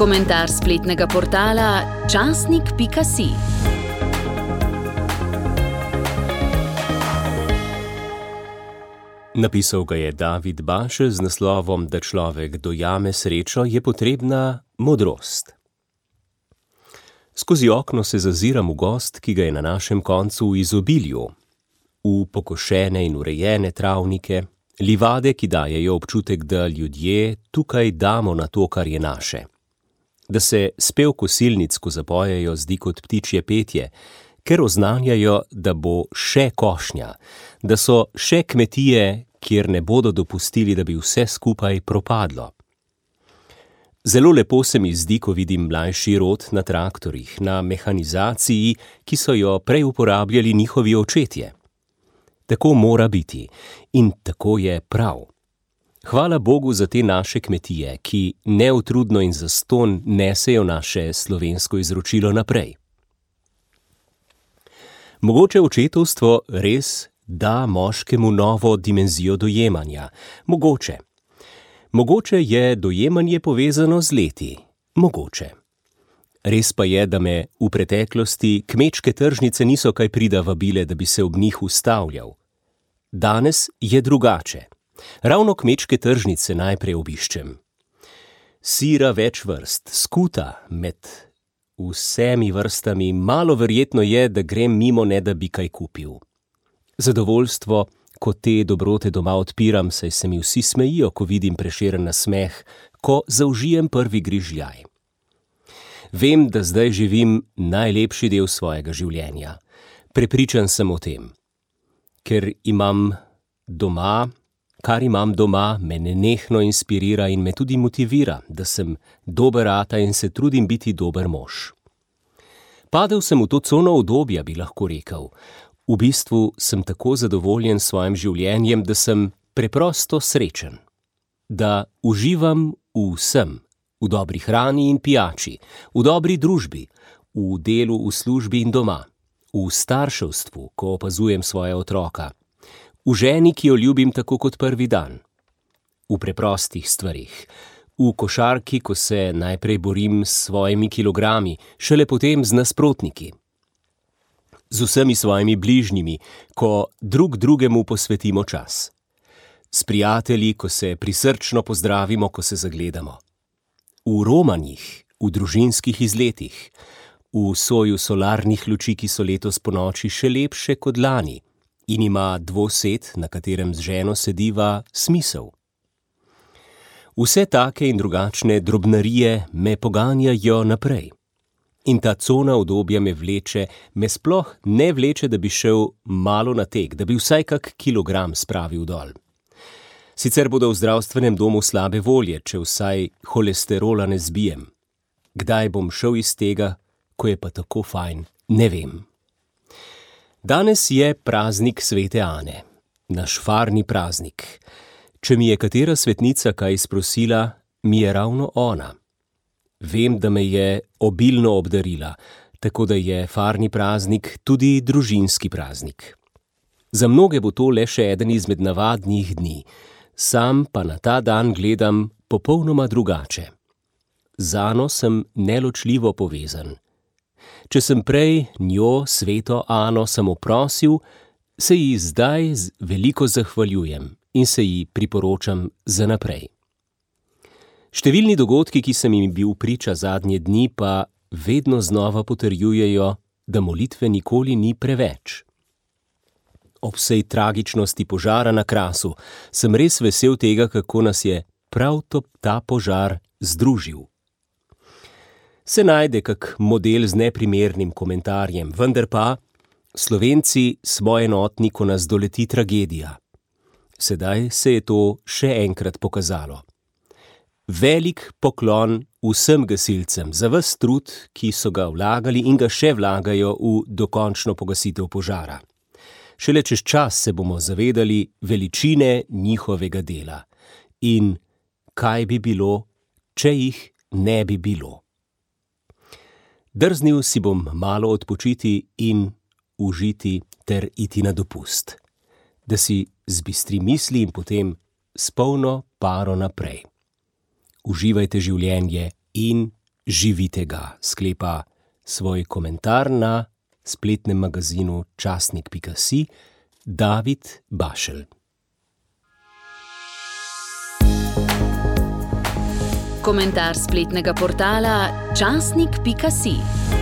Komentar spletnega portala časnik.si. Napisal ga je David Baše z naslovom, da človek dojame srečo, je potrebna modrost. Skozi okno se zaziram v gost, ki ga je na našem koncu v izobilju, v pokošene in urejene travnike, livade, ki dajejo občutek, da ljudje tukaj damo na to, kar je naše. Da se spev kosilnic, ko zapojejo, zdi kot ptičje petje, ker oznanjajo, da bo še košnja, da so še kmetije, kjer ne bodo dopustili, da bi vse skupaj propadlo. Zelo lepo se mi zdi, ko vidim mlajši rod na traktorjih, na mehanizaciji, ki so jo prej uporabljali njihovi očetje. Tako mora biti in tako je prav. Hvala Bogu za te naše kmetije, ki neutrudno in zastonj nesejo naše slovensko izročilo naprej. Mogoče očetovstvo res da moškemu novo dimenzijo dojemanja, mogoče. Mogoče je dojemanje povezano z leti, mogoče. Res pa je, da me v preteklosti kmečke tržnice niso kaj prida vabile, da bi se ob njih ustavljal. Danes je drugače. Ravno kmečke tržnice najprej obiščem. Sira več vrst, skuta med vsemi vrstami, malo verjetno je, da grem mimo, ne da bi kaj kupil. Zadovoljstvo, ko te dobrote doma odpiram, saj se mi vsi smejijo, ko vidim Prešeren nasmeh, ko zaužijem prvi grižljaj. Vem, da zdaj živim najlepši del svojega življenja. Prepričan sem o tem. Ker imam doma, kar imam doma, me nenehno inspirira in me tudi motivira, da sem dober ata in se trudim biti dober mož. Padel sem v to cono obdobja, bi lahko rekel. V bistvu sem tako zadovoljen s svojim življenjem, da sem preprosto srečen. Da uživam v vsem, v dobri hrani in pijači, v dobri družbi, v delu v službi in doma, v starševstvu, ko opazujem svoje otroka, v ženi, ki jo ljubim tako kot prvi dan, v preprostih stvarih, v košarki, ko se najprej borim s svojimi kilogrami, šele potem z nasprotniki. Z vsemi svojimi bližnjimi, ko drug drugemu posvetimo čas. S prijatelji, ko se prisrčno pozdravimo, ko se zagledamo. V romanjih, v družinskih izletih, v soju solarnih luči, ki so letos po noči še lepše kot lani in ima dvosed, na katerem z ženo sediva, smisel. Vse take in drugačne drobnarije me poganjajo naprej. In ta cona obdobja me vleče, me sploh ne vleče, da bi šel malo na tek, da bi vsaj kak kilogram spravil dol. Sicer bodo v zdravstvenem domu slabe volje, če vsaj holesterola ne zbijem. Kdaj bom šel iz tega, ko je pa tako fajn, ne vem. Danes je praznik svete Ane, naš farni praznik. Če mi je katera svetnica kaj sprosila, mi je ravno ona. Vem, da me je obilno obdarila, tako da je farni praznik tudi družinski praznik. Za mnoge bo to le še eden izmed navadnih dni, sam pa na ta dan gledam popolnoma drugače. Z Ano sem neločljivo povezan. Če sem prej njo, sveto Ano, samo prosil, se ji zdaj veliko zahvaljujem in se ji priporočam za naprej. Številni dogodki, ki sem jim bil priča zadnje dni, pa vedno znova potrjujejo, da molitve nikoli ni preveč. Ob vsej tragičnosti požara na krasu sem res vesel tega, kako nas je prav to ta požar združil. Se najde kak model z neprimernim komentarjem, vendar pa Slovenci smo enotni, ko nas doleti tragedija. Sedaj se je to še enkrat pokazalo. Velik poklon vsem gasilcem za vse trud, ki so ga vlagali in ga še vlagajo v dokončno pogasitev požara. Šele čez čas se bomo zavedali veličine njihovega dela in kaj bi bilo, če jih ne bi bilo. Drznil si bom malo odpočiti in užiti ter iti na dopust, da si zbistri misli in potem s polno paro naprej uživajte življenje in živite ga, sklepa svoj komentar na spletnem magazinu časnik.si David Bašel. Komentar spletnega portala časnik.si.